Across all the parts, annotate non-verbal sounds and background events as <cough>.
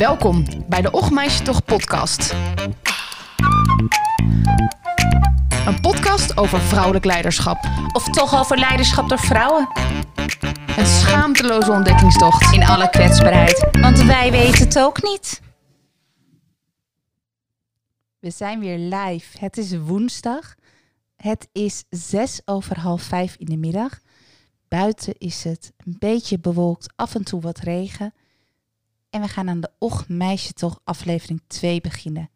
Welkom bij de Och Toch podcast. Een podcast over vrouwelijk leiderschap. Of toch over leiderschap door vrouwen. Een schaamteloze ontdekkingstocht. In alle kwetsbaarheid. Want wij weten het ook niet. We zijn weer live. Het is woensdag. Het is zes over half vijf in de middag. Buiten is het een beetje bewolkt, af en toe wat regen. En we gaan aan de Och Meisje Toch aflevering 2 beginnen.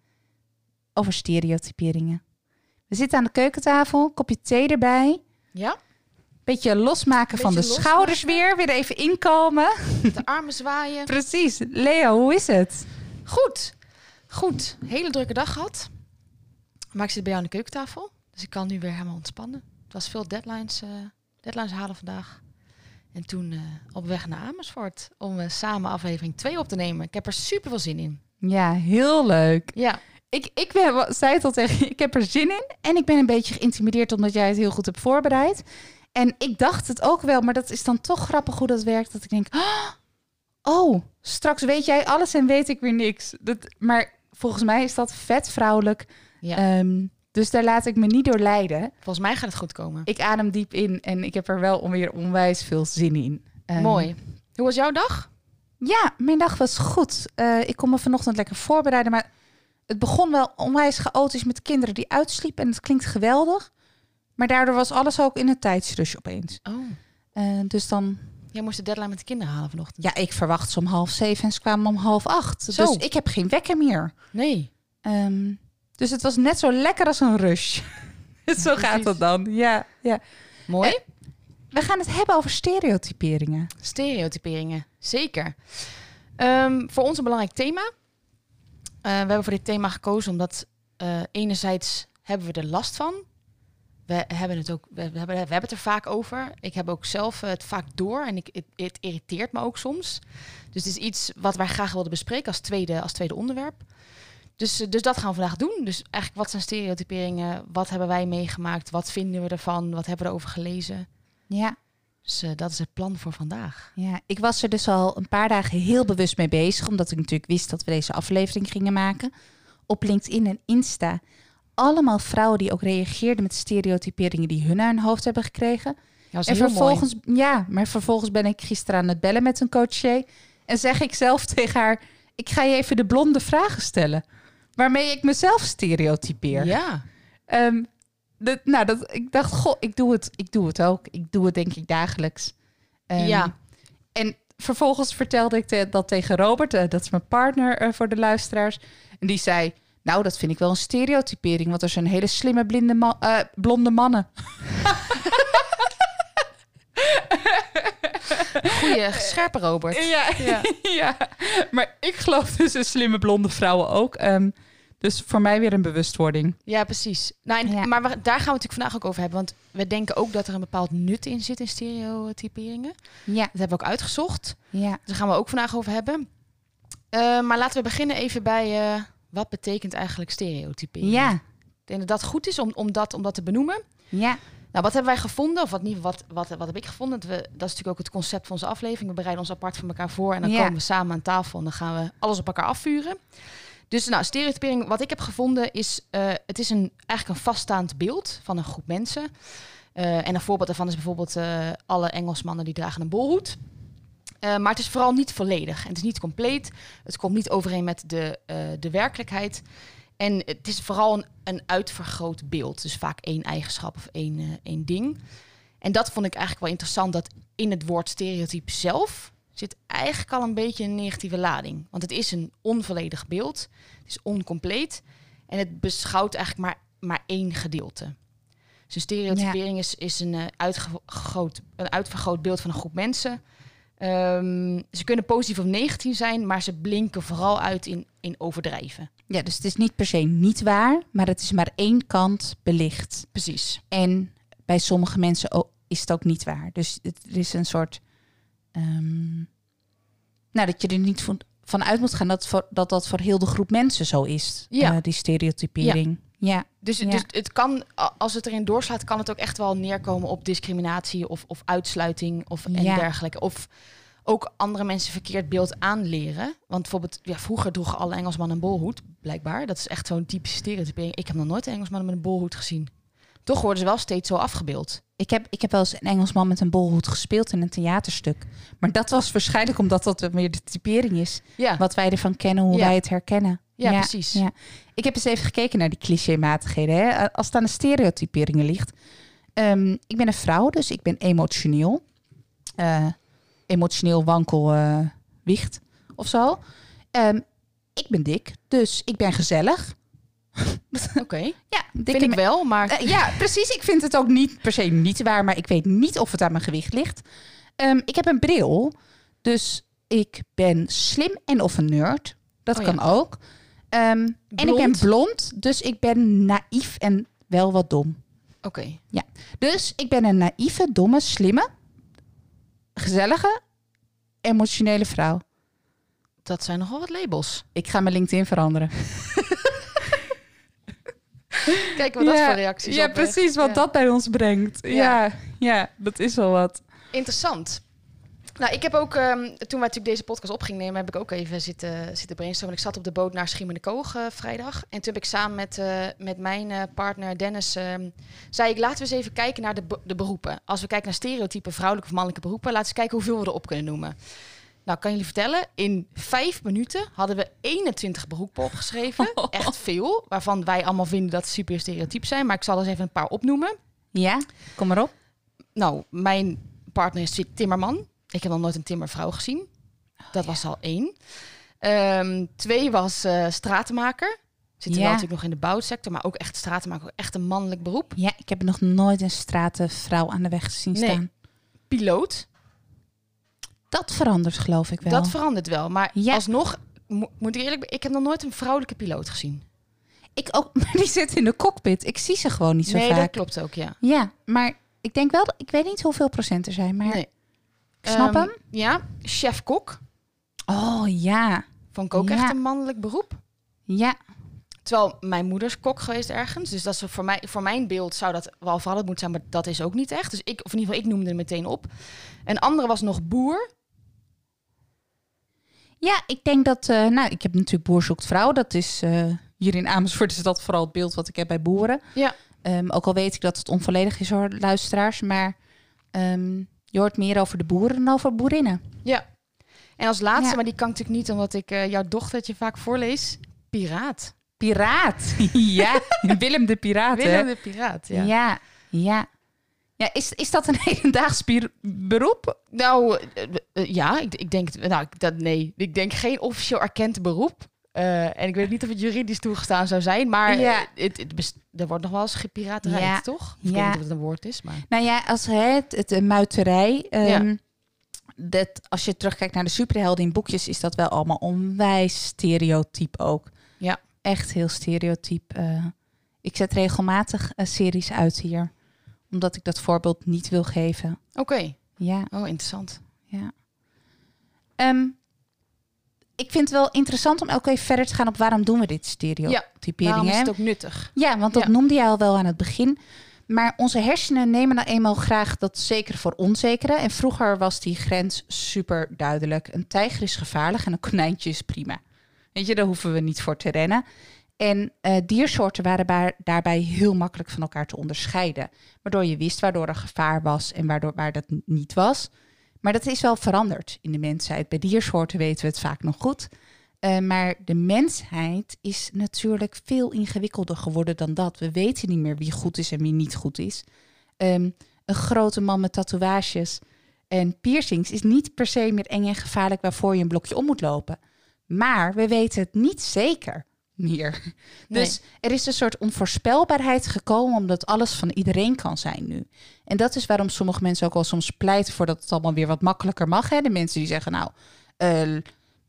Over stereotyperingen. We zitten aan de keukentafel, kopje thee erbij. Ja? Beetje losmaken van de schouders weer, weer even inkomen. De armen zwaaien. <laughs> Precies. Leo, hoe is het? Goed. Goed. Hele drukke dag gehad. Maar ik zit bij jou aan de keukentafel. Dus ik kan nu weer helemaal ontspannen. Het was veel deadlines, eh, deadlines halen vandaag. En toen eh, op weg naar Amersfoort om eh, samen aflevering 2 op te nemen. Ik heb er super veel zin in. Ja, heel leuk. Ja, Ik, ik ben, zei het al tegen je, ik heb er zin in. En ik ben een beetje geïntimideerd omdat jij het heel goed hebt voorbereid. En ik dacht het ook wel, maar dat is dan toch grappig hoe dat werkt. Dat ik denk, "Ah, oh, straks weet jij alles en weet ik weer niks. Dat, maar volgens mij is dat vet vrouwelijk. ja. Ehm, dus daar laat ik me niet door leiden. volgens mij gaat het goed komen. Ik adem diep in en ik heb er wel weer onwijs veel zin in. Ehm, Mooi. Hoe was jouw dag? Ja, mijn dag was goed. Eh, ik kon me vanochtend lekker voorbereiden, maar het begon wel onwijs chaotisch met kinderen die uitsliepen en het klinkt geweldig. Maar daardoor was alles ook in een tijdsrush opeens. Oh. Eh, dus dan, Jij moest de deadline met de kinderen halen vanochtend. ja, ik verwacht ze om half zeven en ze kwamen om half acht. Zo. Dus ik heb geen wekker meer. Nee. Ehm, dus het was net zo lekker als een rush. <laughs> zo gaat het dan. Ja, ja. Mooi. Eh, We gaan het hebben over stereotyperingen. Stereotyperingen, zeker. Ehm, voor ons een belangrijk thema. Eh, we hebben voor dit thema gekozen omdat eh, enerzijds hebben we er last van. We hebben het ook, we hebben, we hebben het er vaak over. Ik heb ook zelf eh, het vaak door en ik, het, het irriteert me ook soms. Dus het is iets wat wij graag wilden bespreken als tweede, als tweede onderwerp. Dus, eh, dus dat gaan we vandaag doen. Dus eigenlijk wat zijn stereotyperingen? Wat hebben wij meegemaakt? Wat vinden we ervan? Wat hebben we erover gelezen? Ja, Dus eh, dat is het plan voor vandaag. Ja, ik was er dus al een paar dagen heel bewust mee bezig, omdat ik natuurlijk wist dat we deze aflevering gingen maken. Op LinkedIn en Insta. Allemaal vrouwen die ook reageerden met stereotyperingen die hun naar hun hoofd hebben gekregen. Ja, En heel mooi. vervolgens, ja, maar vervolgens ben ik gisteren aan het bellen met een coaché. En zeg ik zelf <laughs> tegen haar: Ik ga je even de blonde vragen stellen. Waarmee ik mezelf stereotypeer. Ja. Ehm, dat, nou, dat, ik dacht, goh, ik doe, het, ik doe het ook. Ik doe het denk ik dagelijks. Ehm, Ja. En vervolgens vertelde ik te- dat tegen Robert, eh, dat is mijn partner eh, voor de luisteraars. En die zei, nou, dat vind ik wel een stereotypering, want er zijn hele slimme blinde ma- eh, blonde mannen. <laughs> Goeie, scherpe Robert. Ja, Ja. <laughs> ja. maar ik geloof dus in slimme blonde vrouwen ook. Ehm, dus voor mij weer een bewustwording. Ja, precies. Nou, en- Ja. Maar we- daar gaan we het natuurlijk vandaag ook over hebben. Want we denken ook dat er een bepaald nut in zit in stereotyperingen. Ja, Dat hebben we ook uitgezocht. ja. Dus daar gaan we ook vandaag over hebben. Eh, maar laten we beginnen even bij eh, wat betekent eigenlijk stereotypering? Ja, Ik denk dat dat goed is om, om, dat, om dat te benoemen. ja. Nou, wat hebben wij gevonden? Of wat, niet, wat, wat, wat heb ik gevonden? Dat, we, dat is natuurlijk ook het concept van onze aflevering. We bereiden ons apart van elkaar voor. En dan Ja. komen we samen aan tafel en dan gaan we alles op elkaar afvuren. Dus nou, stereotypering, wat ik heb gevonden is... eh, het is een, eigenlijk een vaststaand beeld van een groep mensen. Eh, en een voorbeeld daarvan is bijvoorbeeld... eh, alle Engelsmannen die dragen een bolhoed. Maar het is vooral niet volledig. En het is niet compleet. Het komt niet overeen met de, de werkelijkheid. En het is vooral een, uitvergroot beeld. Dus vaak één eigenschap of één, één ding. En dat vond ik eigenlijk wel interessant. Dat in het woord stereotype zelf zit eigenlijk al een beetje een negatieve lading. Want het is een onvolledig beeld. Het is oncompleet. En het beschouwt eigenlijk maar, maar één gedeelte. Dus een stereotypering is, is een, eh, uitvergroot, een uitvergroot beeld van een groep mensen. Ehm, ze kunnen positief of negatief zijn, maar ze blinken vooral uit in, in overdrijven. Ja, dus het is niet per se niet waar, maar het is maar één kant belicht. Precies. En bij sommige mensen is het ook niet waar. Dus het er is een soort. Ehm, nou, dat je er niet van, van uit moet gaan dat, voor, dat dat voor heel de groep mensen zo is. Ja. eh, die stereotypering. Ja. Dus, Ja. dus het kan, als het erin doorslaat, kan het ook echt wel neerkomen op discriminatie of, of uitsluiting of en dergelijke. Of ook andere mensen verkeerd beeld aanleren. Want bijvoorbeeld, ja, vroeger droegen alle Engelsmannen een bolhoed, blijkbaar. Dat is echt zo'n typische stereotypering. Ik heb nog nooit een Engelsman met een bolhoed gezien. Toch worden ze wel steeds zo afgebeeld. Ik heb, ik heb wel eens een Engelsman met een bolhoed gespeeld in een theaterstuk. Maar dat was waarschijnlijk omdat dat weer de typering is. Ja, Wat wij ervan kennen, hoe Ja. wij het herkennen. ja, precies. Ja. Ik heb eens even gekeken naar die clichématigheden. Hè. Als het aan de stereotyperingen ligt. Ehm, ik ben een vrouw, dus ik ben emotioneel. Eh, emotioneel wankel eh, wicht of zo. Ehm, ik ben dik, dus ik ben gezellig. <laughs> Oké, Ja, dikke vind ik wel, maar Eh, ja, precies. Ik vind het ook niet per se niet waar, maar ik weet niet of het aan mijn gewicht ligt. Ehm, ik heb een bril, dus ik ben slim en of een nerd. Dat Oh kan ja. ook. Ehm, en ik ben Blond? dus ik ben naïef en wel wat dom. oké. Dus ik ben een naïeve, domme, slimme, gezellige, emotionele vrouw. Dat zijn nogal wat labels. Ik ga mijn LinkedIn veranderen. <laughs> <laughs> Kijk wat dat voor reacties Ja, oplegt. precies wat Ja. dat bij ons brengt. Ja. Ja, ja, dat is wel wat. Interessant. Nou, ik heb ook, ehm, toen wij natuurlijk deze podcast op gingen nemen, heb ik ook even zitten, zitten brainstormen. Ik zat op de boot naar Schiermonnikoog eh vrijdag. En toen heb ik samen met, eh, met mijn eh, partner Dennis, ehm, zei ik, laten we eens even kijken naar de, de beroepen. Als we kijken naar stereotype vrouwelijke of mannelijke beroepen, laten we eens kijken hoeveel we erop kunnen noemen. Nou, kan jullie vertellen, in vijf minuten hadden we 21 beroepen opgeschreven. <laughs> Echt veel, waarvan wij allemaal vinden dat ze super stereotyp zijn. Maar ik zal eens even een paar opnoemen. Ja, kom maar op. Nou, mijn partner is timmerman. Ik heb nog nooit een timmervrouw gezien. Dat was al één. Ehm, twee was eh, stratenmaker. Zit Ja. wel natuurlijk nog in de bouwsector, maar ook echt stratenmaker. Echt een mannelijk beroep. Ja, ik heb nog nooit een stratenvrouw aan de weg zien Nee. staan. Piloot. Dat verandert geloof ik wel. Dat verandert wel. Maar Ja. alsnog, mo- moet ik eerlijk ik heb nog nooit een vrouwelijke piloot gezien. ik ook, <laughs> maar die zit in de cockpit. Ik zie ze gewoon niet zo nee, dat vaak. klopt ook, ja. Ja, maar ik denk wel, ik weet niet hoeveel procent er zijn, maar Nee. ik snap Ehm, hem. Ja, chef-kok. Oh ja, Vond ik ook Ja. echt een mannelijk beroep. ja, Terwijl mijn moeder is kok geweest ergens. Dus dat is voor, mij, voor mijn beeld zou dat wel veranderd moeten zijn. Maar dat is ook niet echt. Dus ik, of in ieder geval, ik noemde het meteen op. Een andere was nog boer. Ja. Ik denk dat, eh, nou, ik heb natuurlijk Boer zoekt vrouw. Dat is eh, hier in Amersfoort is dat vooral het beeld wat ik heb bij boeren. Ja. Ehm, ook al weet ik dat het onvolledig is hoor, luisteraars. Maar ehm, je hoort meer over de boeren dan over boerinnen. Ja. En als laatste, Ja. maar die kan ik natuurlijk niet omdat ik eh, jouw dochtertje vaak voorlees. Piraat. Piraat. <laughs> ja, Willem de Piraat. hè? Willem de Piraat, ja. Ja, ja. Ja. is, is dat een <laughs> hedendaags beroep? Nou, eh, eh, ja, ik, ik denk, nou, ik- dat, nee, ik denk geen officieel erkend beroep. Eh, en ik weet niet of het juridisch toegestaan zou zijn, maar Ja. het, er wordt nog wel eens gepiraterij, Ja. toch? Of Ik weet niet of het een woord is, maar... Nou ja, als het, het een muiterij. ehm, dat, als je terugkijkt naar de superhelden in boekjes, is dat wel allemaal onwijs stereotyp ook. Ja. Echt heel stereotyp. ik zet regelmatig series uit hier, omdat ik dat voorbeeld niet wil geven. Oké, Ja, oh, interessant. ja. Ehm, ik vind het wel interessant om elke even verder te gaan op waarom doen we dit stereotypering. Daarom is het ook nuttig. Ja, want dat Ja. noemde jij al wel aan het begin. Maar onze hersenen nemen nou eenmaal graag dat zeker voor onzekere. En vroeger was die grens super duidelijk. Een tijger is gevaarlijk en een konijntje is prima. Weet je, daar hoeven we niet voor te rennen. En eh, diersoorten waren daarbij heel makkelijk van elkaar te onderscheiden. Waardoor je wist waardoor er gevaar was en waardoor waar dat niet was. Maar dat is wel veranderd in de mensheid. Bij diersoorten weten we het vaak nog goed. Eh, maar de mensheid is natuurlijk veel ingewikkelder geworden dan dat. We weten niet meer wie goed is en wie niet goed is. Ehm, een grote man met tatoeages en piercings is niet per se meer eng en gevaarlijk waarvoor je een blokje om moet lopen. Maar we weten het niet zeker meer. Nee. Dus er is een soort onvoorspelbaarheid gekomen omdat alles van iedereen kan zijn nu. En dat is waarom sommige mensen ook wel soms pleiten voor dat het allemaal weer wat makkelijker mag. Hè? De mensen die zeggen, nou, eh,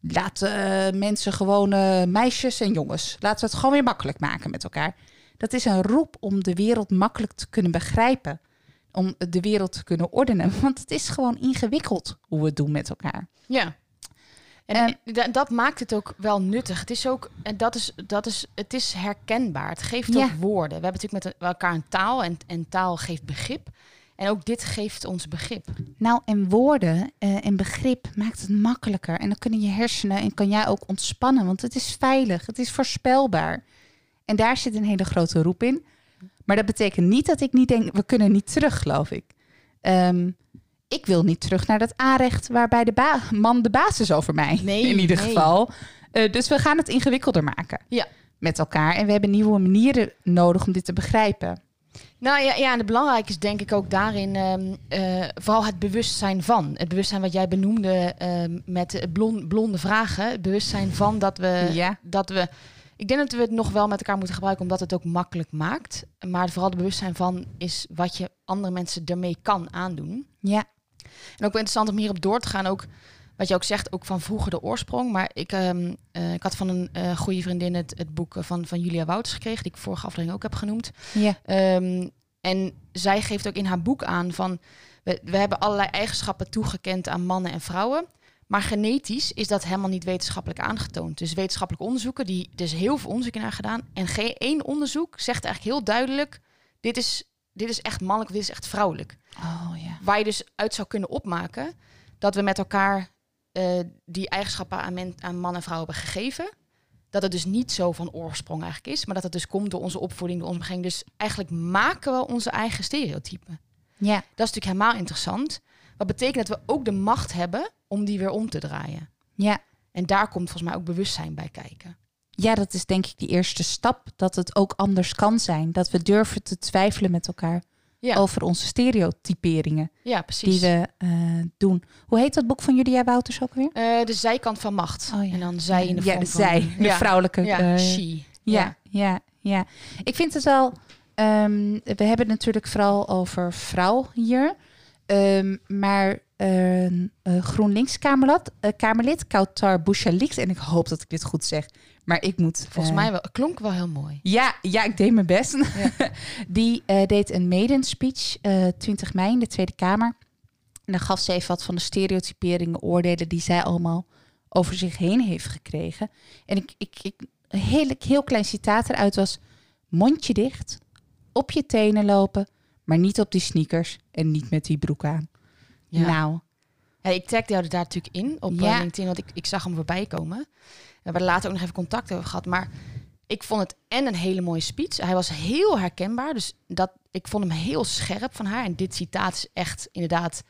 laat eh, mensen gewoon eh, meisjes en jongens, laten we het gewoon weer makkelijk maken met elkaar. Dat is een roep om de wereld makkelijk te kunnen begrijpen. Om de wereld te kunnen ordenen. Want het is gewoon ingewikkeld hoe we het doen met elkaar. Ja. En En- da- dat maakt het ook wel nuttig. Het is ook, en dat is, dat is, het is herkenbaar. Het geeft Ja. ook woorden. We hebben natuurlijk met elkaar een taal en, en taal geeft begrip. En ook dit geeft ons begrip. Nou, en woorden eh, en begrip maakt het makkelijker. En dan kunnen je hersenen en kan jij ook ontspannen, want het is veilig, het is voorspelbaar. En daar zit een hele grote roep in. Maar dat betekent niet dat ik niet denk, we kunnen niet terug, geloof ik. Ehm, ik wil niet terug naar dat aanrecht waarbij de man de baas is over mij. <laughs> Nee, in ieder nee. geval. Eh, dus we gaan het ingewikkelder maken. Ja. Met elkaar. En we hebben nieuwe manieren nodig om dit te begrijpen. Nou ja, ja, en het belangrijke is denk ik ook daarin ehm, eh, vooral het bewustzijn van. Het bewustzijn wat jij benoemde ehm, met de blon- blonde vragen. Het bewustzijn van dat we, Ja. dat we... Ik denk dat we het nog wel met elkaar moeten gebruiken omdat het ook makkelijk maakt. Maar vooral het bewustzijn van is wat je andere mensen ermee kan aandoen. Ja. En ook wel interessant om hierop door te gaan. Ook wat je ook zegt, ook van vroeger de oorsprong. Maar ik, ehm, eh, ik had van een eh, goede vriendin het, het boek eh, van, van Julia Wouters gekregen, die ik vorige aflevering ook heb genoemd. Ja. Ehm, en zij geeft ook in haar boek aan van we, we hebben allerlei eigenschappen toegekend aan mannen en vrouwen. Maar genetisch is dat helemaal niet wetenschappelijk aangetoond. Dus wetenschappelijke onderzoeken, die, er is heel veel onderzoek naar gedaan. En geen één onderzoek zegt eigenlijk heel duidelijk: dit is, dit is echt mannelijk, dit is echt vrouwelijk. Oh ja. Waar je dus uit zou kunnen opmaken dat we met elkaar eh, die eigenschappen aan, men, aan man en vrouw hebben gegeven. Dat het dus niet zo van oorsprong eigenlijk is, maar dat het dus komt door onze opvoeding, door onze omgeving. Dus eigenlijk maken we onze eigen stereotypen. Ja. Dat is natuurlijk helemaal interessant. Wat betekent dat we ook de macht hebben om die weer om te draaien. Ja. En daar komt volgens mij ook bewustzijn bij kijken. Ja, dat is denk ik die eerste stap. Dat het ook anders kan zijn. Dat we durven te twijfelen met elkaar Ja, over onze stereotyperingen ja precies. die we eh, doen. Hoe heet dat boek van Julia Wouters ook weer? Eh, de zijkant van macht. Oh ja. En dan zij in de ja, vorm de van- zij, de ja. vrouwelijke. Ja, eh, she. ja, ja, ja. Ik vind het wel. ehm, we hebben het natuurlijk vooral over vrouw hier. Ehm, maar eh, GroenLinks-Kamerlid, Kamerlid Kautar Bouchalix, en ik hoop dat ik dit goed zeg, maar ik moet... Volgens eh, mij wel, klonk wel heel mooi. Ja, ja, ik deed mijn best. <laughs> die eh, deed een maiden speech eh 20 mei in de Tweede Kamer. En dan gaf ze even wat van de stereotyperingen, oordelen die zij allemaal over zich heen heeft gekregen. En ik, ik, ik, een heel, heel klein citaat eruit was: mondje dicht, op je tenen lopen, maar niet op die sneakers en niet met die broek aan. Ja. Nou, Ja, ik tagde jou er daar natuurlijk in op Ja. eh, LinkedIn, want ik, ik zag hem voorbij komen. We hebben er later ook nog even contact over gehad. Maar ik vond het en een hele mooie speech. Hij was heel herkenbaar, dus dat, ik vond hem heel scherp van haar. En dit citaat is echt inderdaad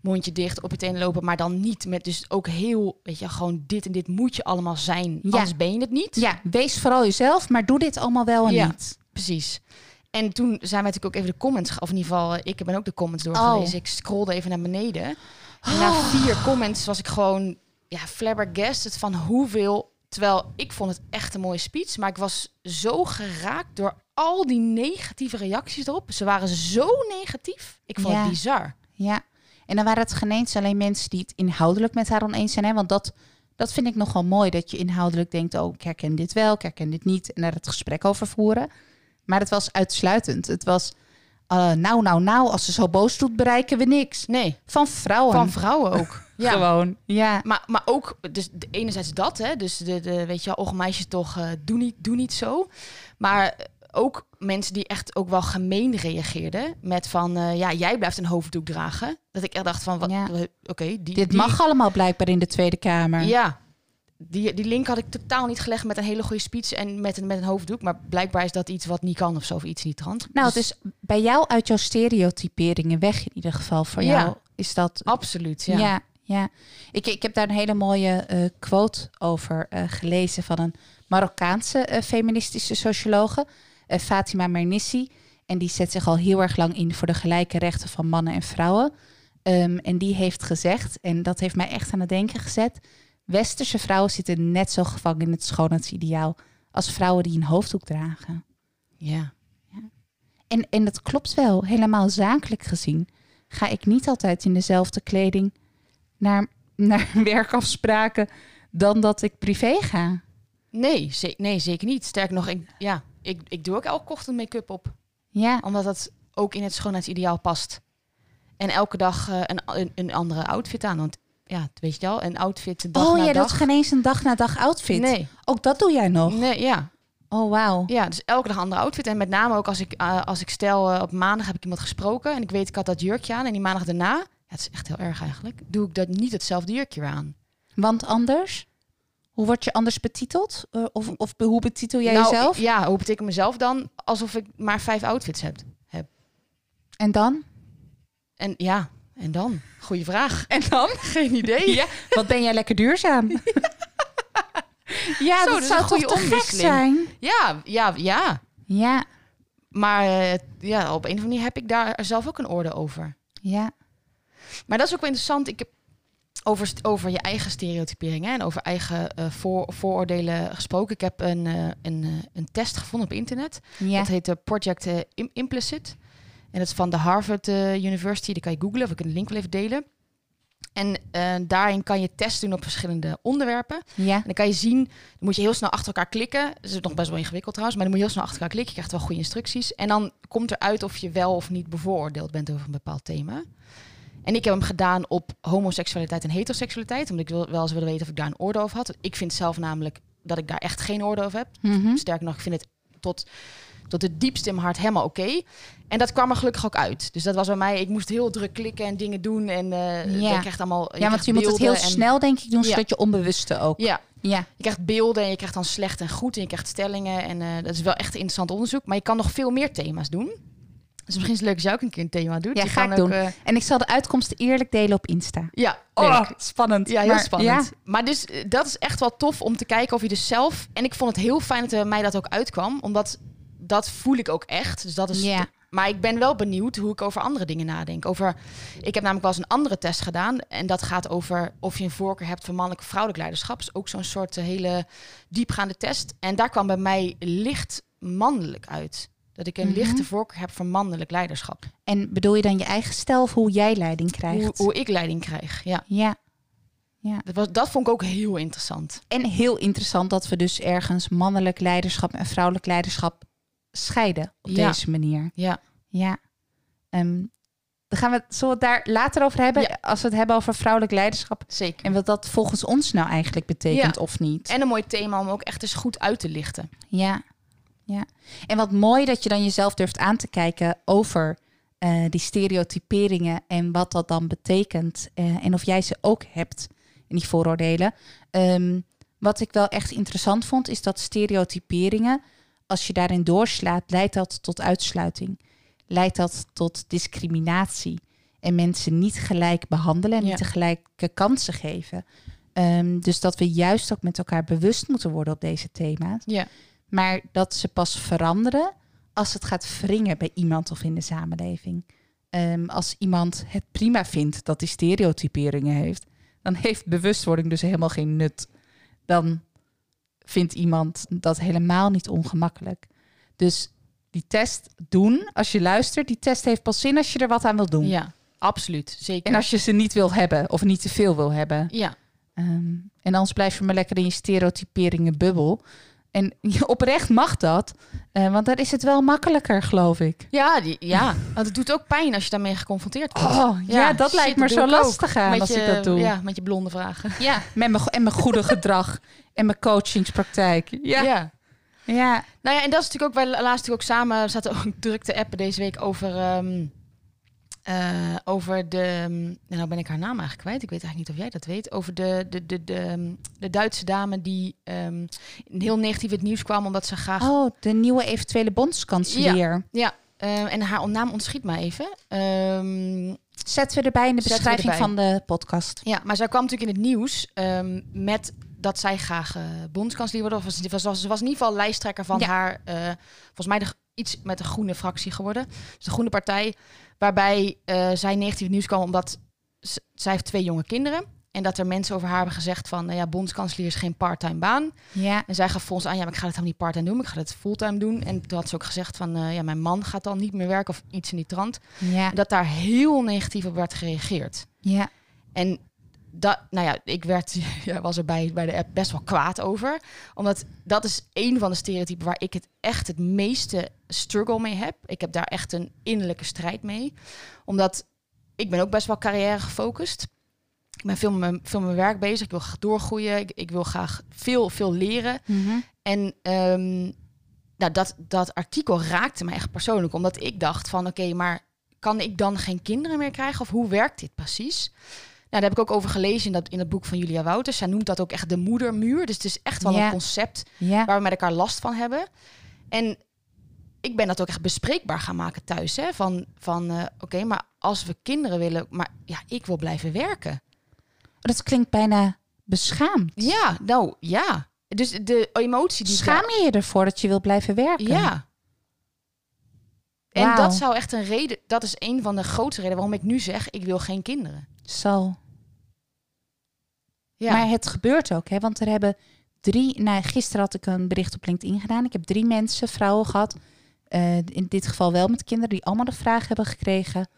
mondje dicht, op je tenen lopen, maar dan niet met dus ook heel, weet je, gewoon dit en dit moet je allemaal zijn, Ja. anders ben je het niet. ja, wees vooral jezelf, maar doe dit allemaal wel en Ja. niet. Precies. En toen zijn wij natuurlijk ook even de comments, of in ieder geval, eh, ik ben ook de comments Oh. doorgelezen. Ik scrollde even naar beneden. En na vier comments was ik gewoon ja, flabbergasted van hoeveel... Terwijl ik vond het echt een mooie speech, maar ik was zo geraakt door al die negatieve reacties erop. Ze waren zo negatief. Ik vond Ja. het bizar. Ja, en dan waren het geen eens alleen mensen die het inhoudelijk met haar oneens zijn. Hè? Want dat, dat vind ik nogal mooi, dat je inhoudelijk denkt... oh, ik herken dit wel, ik herken dit niet... en daar het gesprek over voeren. Maar het was uitsluitend. Het was, eh, nou, nou, nou, als ze zo boos doet, bereiken we niks. Nee, Van vrouwen. van vrouwen ook. <laughs> Ja. Gewoon, ja. Maar, maar ook, dus enerzijds dat, hè, dus de, de weet je wel, och meisje toch, eh, doe, niet, doe niet zo. Maar ook mensen die echt ook wel gemeen reageerden met van, eh, ja, jij blijft een hoofddoek dragen. Dat ik echt dacht van, wat, Ja. oké, Dit die- mag allemaal blijkbaar in de Tweede Kamer. Ja, die, die link had ik totaal niet gelegd met een hele goede speech en met een, met een hoofddoek. Maar blijkbaar is dat iets wat niet kan of zo, of iets niet trant. Nou, Dus het is bij jou uit jouw stereotyperingen weg in ieder geval. Voor Ja. jou is dat absoluut, Ja, ja. ja. Ik, ik heb daar een hele mooie eh, quote over eh, gelezen van een Marokkaanse eh, feministische sociologe, Fatima Mernissi. En die zet zich al heel erg lang in voor de gelijke rechten van mannen en vrouwen. Ehm, en die heeft gezegd, en dat heeft mij echt aan het denken gezet, westerse vrouwen zitten net zo gevangen in het schoonheidsideaal als vrouwen die een hoofddoek dragen. ja. En, en dat klopt wel, helemaal zakelijk gezien ga ik niet altijd in dezelfde kleding naar, naar <laughs> werkafspraken dan dat ik privé ga. Nee, ze- nee, zeker niet. Sterker nog, ik, ja, ik, ik doe ook elke ochtend make-up op. Ja, Omdat dat ook in het schoonheidsideaal past. En elke dag eh, een, een, een andere outfit aan. Want ja, weet je wel, een outfit dag oh, na jij dag. doet geen eens een dag na dag outfit. Nee, Ook dat doe jij nog. nee, ja. Oh, wauw. Ja, dus elke dag een andere outfit. En met name ook als ik, eh, als ik stel, eh, op maandag heb ik iemand gesproken en ik weet ik had dat jurkje aan. En die maandag daarna, ja, het is echt heel erg eigenlijk, doe ik dat niet hetzelfde jurkje weer aan. Want anders? Hoe word je anders betiteld? Eh, of, of hoe betitel jij Nou, jezelf? Ja, hoe betekent mezelf dan? Alsof ik maar vijf outfits heb. En dan? En ja, en dan? Goeie vraag. En dan? <laughs> Geen idee. Ja, wat ben jij lekker duurzaam? <laughs> ja, Zo, dat dat is zou een toch goede te gek omwisseling. zijn? Ja, ja, ja. Ja, Maar eh, ja, op een of andere manier heb ik daar zelf ook een orde over. ja. Maar dat is ook wel interessant. Ik heb over, over je eigen stereotypering hè, en over eigen eh, voor, vooroordelen gesproken. Ik heb een, eh, een, een test gevonden op internet. ja. Dat heet de Project Im- Implicit. En dat is van de Harvard eh, University. Die kan je googlen of ik kan de link wel even delen. En eh, daarin kan je tests doen op verschillende onderwerpen. ja. En dan kan je zien, dan moet je heel snel achter elkaar klikken. Dat is nog best wel ingewikkeld trouwens, maar dan moet je heel snel achter elkaar klikken. Je krijgt wel goede instructies. En dan komt eruit of je wel of niet bevooroordeeld bent over een bepaald thema. En ik heb hem gedaan op homoseksualiteit en heteroseksualiteit. Omdat ik wil- wel eens wilde weten of ik daar een oordeel over had. Ik vind zelf namelijk dat ik daar echt geen oordeel over heb. Mhm. Sterker nog, ik vind het tot, tot het diepste in mijn hart helemaal oké. En dat kwam er gelukkig ook uit. Dus dat was bij mij, ik moest heel druk klikken en dingen doen. En eh Ja. je krijgt allemaal. Ja, want je moet het heel en- snel, denk ik, doen, Ja. zodat je onbewuste ook. Ja, Ja, je krijgt beelden en je krijgt dan slecht en goed en je krijgt stellingen. En eh, dat is wel echt een interessant onderzoek. Maar je kan nog veel meer thema's doen. Dus misschien is het leuk als jij ook een keer een thema doet. Ja, je ga ik doen. eh, en ik zal de uitkomsten eerlijk delen op Insta. ja, Oh, leuk. spannend. Ja, heel Maar- spannend. Maar dus dat is echt wel tof om te kijken of je dus zelf... En ik vond het heel fijn dat er mij dat ook uitkwam. Omdat dat voel ik ook echt. Dus dat is... Ja. Maar ik ben wel benieuwd hoe ik over andere dingen nadenk. Over, ik heb namelijk wel eens een andere test gedaan. En dat gaat over of je een voorkeur hebt voor mannelijk of vrouwelijk leiderschap. is ook zo'n soort eh, hele diepgaande test. En daar kwam bij mij licht mannelijk uit. Dat ik een Mhm. lichte voorkeur heb voor mannelijk leiderschap. En bedoel je dan je eigen stijl of hoe jij leiding Hoe, krijgt? hoe ik leiding krijg. Ja, Ja. ja. dat, was, dat vond ik ook heel interessant. En heel interessant dat we dus ergens mannelijk leiderschap en vrouwelijk leiderschap scheiden op Ja. deze manier. Ja, Ja. Ehm, dan gaan we het, zullen we het daar later over hebben, Ja. als we het hebben over vrouwelijk leiderschap. zeker. En wat dat volgens ons nou eigenlijk betekent Ja. of niet. En een mooi thema om ook echt eens goed uit te lichten. Ja, ja. En wat mooi dat je dan jezelf durft aan te kijken over eh, die stereotyperingen en wat dat dan betekent. eh, en of jij ze ook hebt in die vooroordelen. Ehm, wat ik wel echt interessant vond, is dat stereotyperingen, als je daarin doorslaat, leidt dat tot uitsluiting. Leidt dat tot discriminatie. En mensen niet gelijk behandelen en Ja. niet de gelijke kansen geven. Ehm, dus dat we juist ook met elkaar bewust moeten worden op deze thema's. Ja. Maar dat ze pas veranderen als het gaat wringen bij iemand of in de samenleving. Ehm, als iemand het prima vindt dat hij stereotyperingen heeft, dan heeft bewustwording dus helemaal geen nut. Dan vindt iemand dat helemaal niet ongemakkelijk. Dus die test doen, als je luistert, die test heeft pas zin als je er wat aan wil doen. Ja, absoluut. Zeker. En als je ze niet wil hebben of niet te veel wil hebben. Ja, Ehm, en anders blijf je maar lekker in je stereotyperingen bubbel. En <laughs> oprecht mag dat, eh, want dan is het wel makkelijker, geloof ik. ja, die, ja. want het doet ook pijn als je daarmee geconfronteerd wordt. Oh, ja, dat shit, lijkt me zo lastig aan als je, ik dat doe. Ja, met je blonde vragen. Ja, met mijn, en mijn goede <laughs> gedrag en mijn coachingspraktijk. Ja, ja. ja. Nou ja, en dat is natuurlijk ook, wij laatst natuurlijk ook samen, we zaten ook druk te appen deze week over, ehm, eh, over de, um, nou ben ik haar naam eigenlijk kwijt, ik weet eigenlijk niet of jij dat weet, over de, de, de, de, um, de Duitse dame die ehm, heel negatief in het nieuws kwam omdat ze graag... Oh, de nieuwe eventuele bondskanselier. Ja, eh, en haar naam ontschiet me even. Ehm, Zetten we erbij in de beschrijving van de podcast. Ja, maar zij kwam natuurlijk in het nieuws ehm, met dat zij graag eh bondskanselier wilde. Of was, was, was, ze was in ieder geval lijsttrekker van Ja. haar, volgens mij de, iets met de groene fractie geworden. Dus de groene partij, waarbij eh, zij negatief nieuws kwam omdat zij heeft twee jonge kinderen. En dat er mensen over haar hebben gezegd van, nou ja, bondskanselier is geen parttime baan. Ja, En zij gaf volgens aan, ja, maar ik ga het helemaal niet parttime doen, ik ga het fulltime doen. En toen had ze ook gezegd van, eh, ja, mijn man gaat dan niet meer werken of iets in die trant. ja, En dat daar heel negatief op werd gereageerd. ja. En dat, nou ja, ik werd, <laughs> ja, was er bij, bij de app best wel kwaad over. Omdat dat is een van de stereotypen waar ik het echt het meeste struggle mee heb. Ik heb daar echt een innerlijke strijd mee. Omdat ik ben ook best wel carrière gefocust. Ik ben veel met mijn, veel met mijn werk bezig. Ik wil graag doorgroeien. Ik, ik wil graag veel, veel leren. Mhm. En ehm, nou, dat, dat artikel raakte me echt persoonlijk. Omdat ik dacht van, oké, maar kan ik dan geen kinderen meer krijgen? Of hoe werkt dit precies? Nou, daar heb ik ook over gelezen in, dat, in het boek van Julia Wouters. Zij noemt dat ook echt de moedermuur. Dus het is echt wel Ja. een concept Ja, waar we met elkaar last van hebben. En ik ben dat ook echt bespreekbaar gaan maken thuis. Hè? Van, van eh, oké, maar als we kinderen willen, maar ja, ik wil blijven werken. dat klinkt bijna beschaamd. Ja, nou ja. Dus de emotie die Schaam je je ervoor dat je wil blijven werken? Ja. En dat zou echt een reden, dat is een van de grootste redenen waarom ik nu zeg, ik wil geen kinderen. Zo. Ja. Maar het gebeurt ook, hè? Want er hebben drie. Nou, gisteren had ik een bericht op LinkedIn gedaan. Ik heb drie mensen, vrouwen gehad. eh, in dit geval wel met kinderen, die allemaal de vraag hebben gekregen.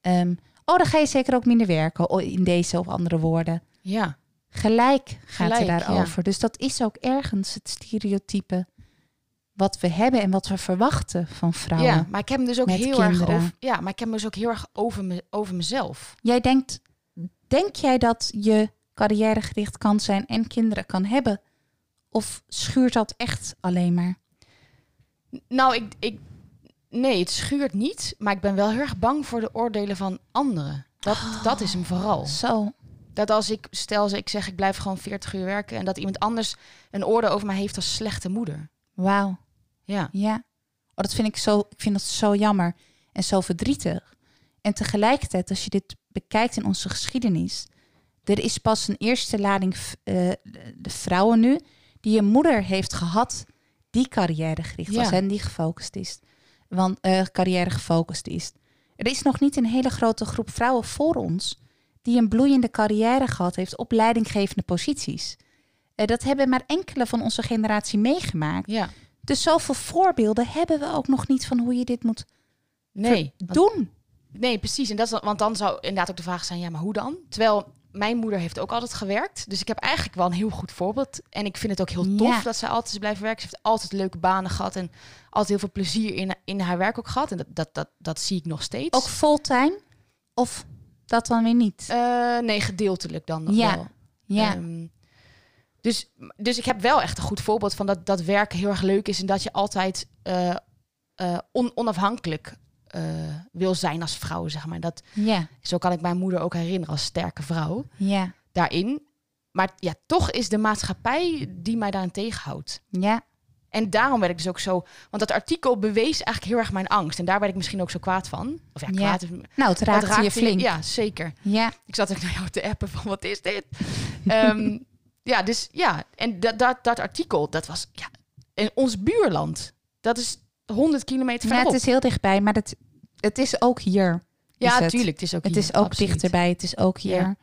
ehm, oh, dan ga je zeker ook minder werken. o- In deze of andere woorden. ja. Gelijk gaat Gelijk, het daarover. Dus dat is ook ergens het stereotype. Wat we hebben en wat we verwachten van vrouwen. ja, maar ik heb hem dus ook heel erg over, ja, maar ik heb hem dus ook heel erg over, me, over mezelf. Jij denkt, denk jij dat je carrièregericht kan zijn en kinderen kan hebben? Of schuurt dat echt alleen maar? Nou, ik, ik, nee, het schuurt niet, maar ik ben wel heel erg bang voor de oordelen van anderen. Dat, dat is hem vooral. Zo. Dat als ik, stel ze, ik zeg ik blijf gewoon 40 uur werken en dat iemand anders een oordeel over mij heeft als slechte moeder. Wauw. Ja. Ja. Oh, dat vind ik zo, ik vind dat zo jammer en zo verdrietig. En tegelijkertijd, als je dit bekijkt in onze geschiedenis, er is pas een eerste lading eh, de vrouwen nu die een moeder heeft gehad die carrièregericht was Ja. en die gefocust is. Want eh carrière gefocust is. Er is nog niet een hele grote groep vrouwen voor ons die een bloeiende carrière gehad heeft op leidinggevende posities. Eh, dat hebben maar enkele van onze generatie meegemaakt. Ja. Dus zoveel voorbeelden hebben we ook nog niet van hoe je dit moet Nee. doen. Nee, precies. En dat is, want dan zou inderdaad ook de vraag zijn, ja, maar hoe dan? Terwijl mijn moeder heeft ook altijd gewerkt. Dus ik heb eigenlijk wel een heel goed voorbeeld. En ik vind het ook heel tof Ja. dat zij altijd is blijven werken. Ze heeft altijd leuke banen gehad en altijd heel veel plezier in, in haar werk ook gehad. En dat, dat, dat, dat zie ik nog steeds. Ook fulltime? Of dat dan weer niet? Eh, nee, gedeeltelijk dan nog Ja. wel. ja. Ehm, dus, dus ik heb wel echt een goed voorbeeld van dat, dat werken heel erg leuk is en dat je altijd eh, eh, on- onafhankelijk eh, wil zijn als vrouw, zeg maar. Dat, ja. zo kan ik mijn moeder ook herinneren als sterke vrouw Ja. daarin. Maar ja, toch is de maatschappij die mij daarin tegenhoudt. Ja. En daarom werd ik dus ook zo... Want dat artikel bewees eigenlijk heel erg mijn angst. En daar werd ik misschien ook zo kwaad van. Of ja, Ja. kwaad. Nou, het raakte, je flink. Ja, zeker. Ja. Ik zat ook naar jou te appen van wat is dit? Ehm, <laughs> ja, dus ja. En dat, dat, dat artikel, dat was ja, in ons buurland. Dat is 100 kilometer Ja, verderop. het is heel dichtbij, maar het, het is ook hier. ja, is het. Het is ook Het hier, is ook absoluut. dichterbij, het is ook hier. Ja.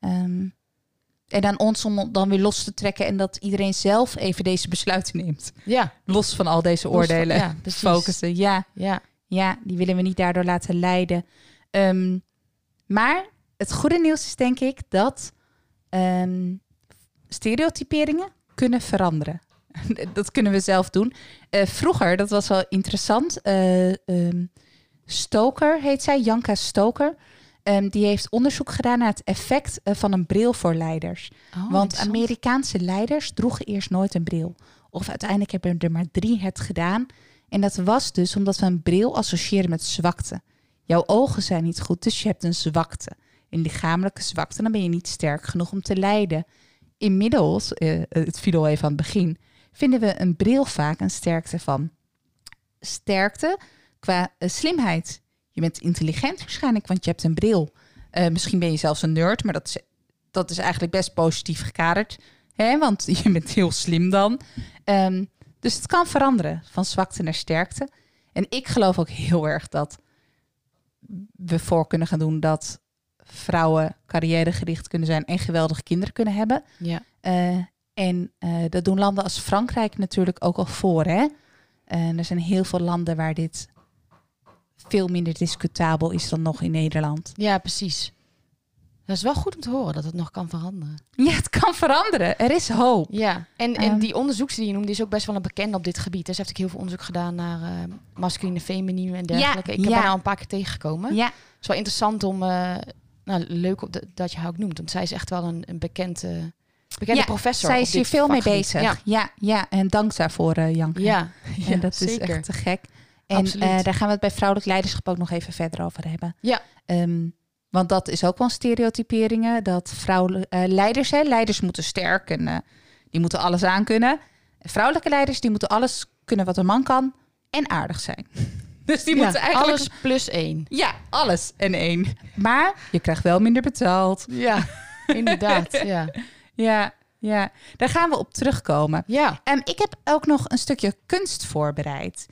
Ehm, en dan ons om dan weer los te trekken en dat iedereen zelf even deze besluiten neemt. Ja, Los van al deze Los van- oordelen. ja. Focussen. Ja, ja. ja, die willen we niet daardoor laten leiden. Ehm, maar het goede nieuws is denk ik dat ehm, stereotyperingen kunnen veranderen. <laughs> dat kunnen we zelf doen. Eh, vroeger, dat was wel interessant. eh, ehm, Stoker heet zij, Janka Stoker. Ehm, die heeft onderzoek gedaan naar het effect eh, van een bril voor leiders. Oh, Want. Amerikaanse leiders droegen eerst nooit een bril. Of uiteindelijk hebben er maar drie het gedaan. En dat was dus omdat we een bril associëren met zwakte. Jouw ogen zijn niet goed, dus je hebt een zwakte. Een lichamelijke zwakte, dan ben je niet sterk genoeg om te leiden. Inmiddels, het viel al even aan het begin, vinden we een bril vaak een sterkte van. Sterkte qua eh, slimheid. Je bent intelligent waarschijnlijk, want je hebt een bril. Eh, misschien ben je zelfs een nerd, maar dat is, dat is eigenlijk best positief gekaderd. Hè? Want <laughs> je bent heel slim dan. Ehm, dus het kan veranderen van zwakte naar sterkte. En ik geloof ook heel erg dat we voor kunnen gaan doen dat vrouwen carrièregericht kunnen zijn en geweldige kinderen kunnen hebben. Ja. Eh, en eh, dat doen landen als Frankrijk natuurlijk ook al voor. Hè? En er zijn heel veel landen waar dit veel minder discutabel is dan nog in Nederland. ja, precies. Dat is wel goed om te horen dat het nog kan veranderen. Ja, het kan veranderen. Er is hoop. Ja, en, en Ehm. die onderzoekster die je noemde is ook best wel een bekende op dit gebied. Dus heeft ook heel veel onderzoek gedaan naar eh masculine, feminine en dergelijke. ik heb ja. haar al een paar keer tegengekomen. Ja, Het is wel interessant om, eh, nou leuk op de- dat je haar ook noemt. Want zij is echt wel een, een bekend, bekende Ja, professor. Zij is hier veel mee bezig. Ja, Ja, ja, en dank daarvoor, eh Janke. <laughs> ja. ja en dat zeker. is echt te gek. En Absoluut. eh, daar gaan we het bij vrouwelijk leiderschap ook nog even verder over hebben. Ja. Ehm, want dat is ook wel stereotyperingen. Dat vrouwelijke eh, leiders, hè, leiders moeten sterk en eh, die moeten alles aankunnen. Vrouwelijke leiders, die moeten alles kunnen wat een man kan en aardig zijn. <laughs> Dus die Ja, moeten eigenlijk... alles plus één. Ja, alles en één. Maar je krijgt wel minder betaald. Ja, <laughs> inderdaad. Ja. Ja, ja. Daar gaan we op terugkomen. ja, Ehm, ik heb ook nog een stukje kunst voorbereid.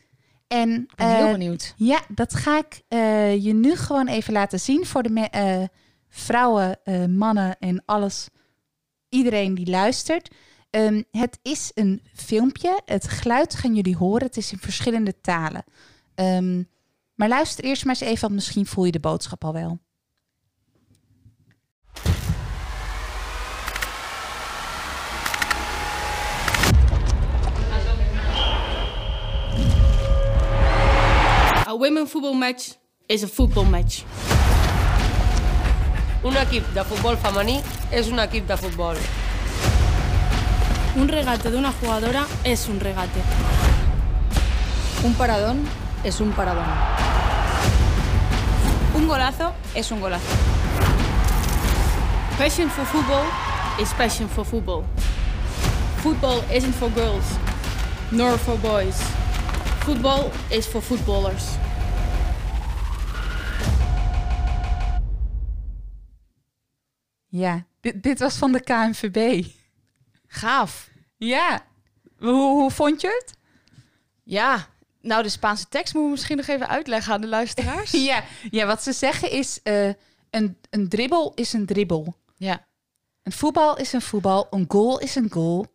En ik ben heel eh, benieuwd. ja, dat ga ik eh, je nu gewoon even laten zien voor de me- eh, vrouwen, mannen en alles. Iedereen die luistert. Ehm, het is een filmpje. Het geluid gaan jullie horen. Het is in verschillende talen. Ehm, maar luister eerst maar eens even, want misschien voel je de boodschap al wel. A women football match is a football match. Un equip de futbol femení és un equip de futbol. Un regate de una jugadora es un regate. Un paradón es un paradón. Un golazo es un golazo. Passion for football is passion for football. Football isn't for girls, nor for boys. Football is for footballers. Ja, dit, dit was van de KNVB. Gaaf. Ja. Hoe, hoe vond je het? Ja, nou de Spaanse tekst moeten we misschien nog even uitleggen aan de luisteraars. <laughs> Ja, ja wat ze zeggen is: eh, een, een dribbel is een dribbel. Ja, Een voetbal is een voetbal. Een goal is een goal.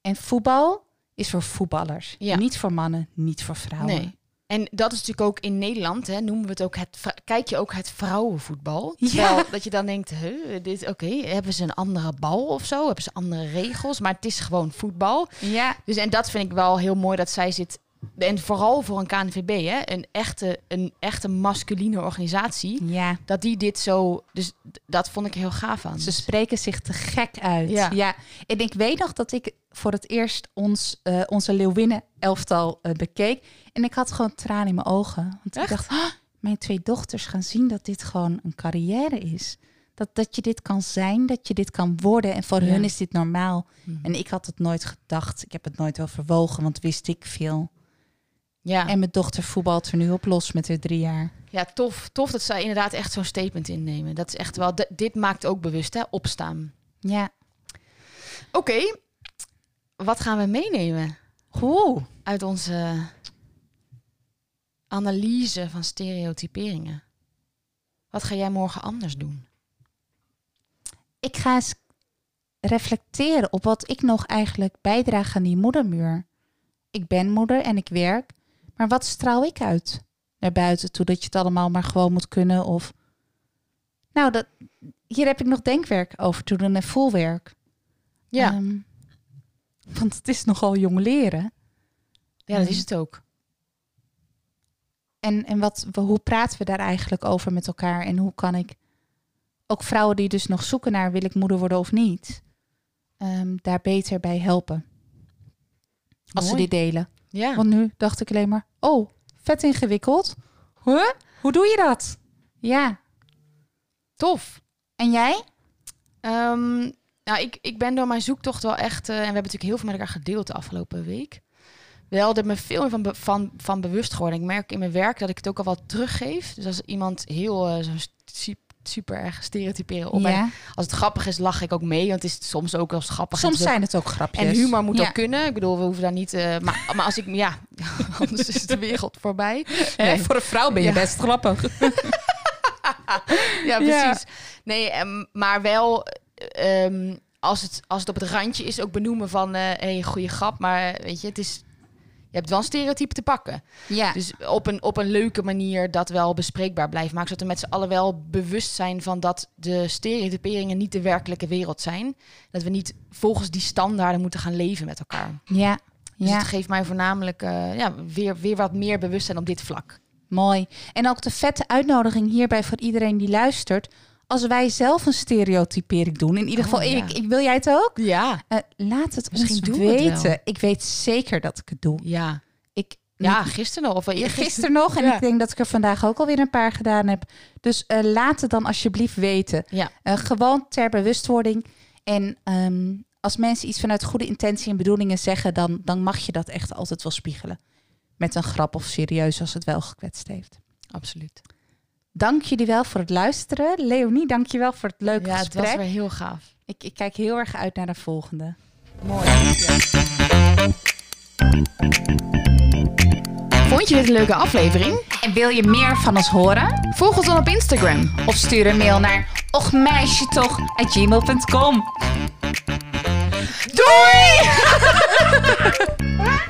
En voetbal is voor voetballers. Ja. Niet voor mannen, niet voor vrouwen. nee. En dat is natuurlijk ook in Nederland, hè, noemen we het ook het, kijk je ook het vrouwenvoetbal. Ja. Terwijl dat je dan denkt, huh, dit, oké, hebben ze een andere bal of zo? Hebben ze andere regels? Maar het is gewoon voetbal. Ja, Dus en dat vind ik wel heel mooi dat zij zit. En vooral voor een KNVB, hè, een echte, een echte masculine organisatie. ja. Dat die dit zo. Dus dat vond ik heel gaaf aan. Ze spreken zich te gek uit. Ja. Ja. En ik weet nog dat ik voor het eerst ons, eh, onze Leeuwinnen elftal eh, bekeek. En ik had gewoon tranen in mijn ogen. Want ik dacht, "Ah, mijn twee dochters gaan zien dat dit gewoon een carrière is. Dat, dat je dit kan zijn, dat je dit kan worden. En voor Ja. hun is dit normaal. Mhm. En ik had het nooit gedacht. Ik heb het nooit overwogen, want wist ik veel. Ja. En mijn dochter voetbalt er nu op los met haar drie jaar. ja, tof. Tof dat zij inderdaad echt zo'n statement innemen. Dat is echt wel. dit maakt ook bewust, hè? Opstaan. Ja. Oké. Wat gaan we meenemen Oeh. uit onze analyse van stereotyperingen? Wat ga jij morgen anders doen? ik ga eens reflecteren op wat ik nog eigenlijk bijdraag aan die moedermuur. Ik ben moeder en ik werk, maar wat straal ik uit naar buiten toe dat je het allemaal maar gewoon moet kunnen? Of nou, dat, hier heb ik nog denkwerk over te doen en volwerk. Ja, Ehm, want het is nogal jong leren. ja dat is het ook. En, en wat, hoe praten we daar eigenlijk over met elkaar? En hoe kan ik ook vrouwen die dus nog zoeken naar wil ik moeder worden of niet, ehm, daar beter bij helpen? Als ze dit delen. Ja. Want nu dacht ik alleen maar, oh, vet ingewikkeld. Huh? Hoe doe je dat? Ja. Tof. En jij? Ehm, nou, ik, ik ben door mijn zoektocht wel echt... eh, en we hebben natuurlijk heel veel met elkaar gedeeld de afgelopen week. Wel, er me veel meer van, van, van bewust geworden. Ik merk in mijn werk dat ik het ook al wat teruggeef. Dus als iemand heel su- super erg stereotyperen op. En ja. als het grappig is, lach ik ook mee. Want het is soms ook wel grappig. Soms zijn het ook grapjes. En humor moet Ja. ook kunnen. Ik bedoel, we hoeven daar niet... eh, maar, maar als ik... Ja, <laughs> anders is de wereld voorbij. Nee. Voor een vrouw ben je Ja. best grappig. <laughs> Ja, precies. Nee, ehm, maar wel... ehm, als, het, als het op het randje is, ook benoemen van... eh hey, goede grap, maar weet je, het is... Je hebt wel een stereotype te pakken. Ja. Dus op een, op een leuke manier dat wel bespreekbaar blijft maken. Zodat we met z'n allen wel bewust zijn van dat de stereotyperingen niet de werkelijke wereld zijn. Dat we niet volgens die standaarden moeten gaan leven met elkaar. ja. Dus ja. het geeft mij voornamelijk eh, ja, weer, weer wat meer bewustzijn op dit vlak. Mooi. En ook de vette uitnodiging hierbij voor iedereen die luistert. Als wij zelf een stereotypering doen, in ieder Oh, geval, ja. ik, ik, wil jij het ook? Ja. Eh, laat het Misschien ons doen het weten. Ik weet zeker dat ik het doe. Ja. Ik, Ja, gisteren nog. Of eergisteren. gisteren nog. En Ja. ik denk dat ik er vandaag ook alweer een paar gedaan heb. Dus eh, laat het dan alsjeblieft weten. Ja. Eh, gewoon ter bewustwording. En ehm, als mensen iets vanuit goede intentie en bedoelingen zeggen, dan, dan mag je dat echt altijd wel spiegelen. Met een grap of serieus als het wel gekwetst heeft. Absoluut. Dank jullie wel voor het luisteren. Leonie, dank je wel voor het leuke Ja, het gesprek. was weer heel gaaf. ik, ik kijk heel erg uit naar de volgende. Mooi. Vond je dit een leuke aflevering? En wil je meer van ons horen? Volg ons dan op Instagram. Of stuur een mail naar ochmeisjetoch@gmail.com. Doei! <laughs>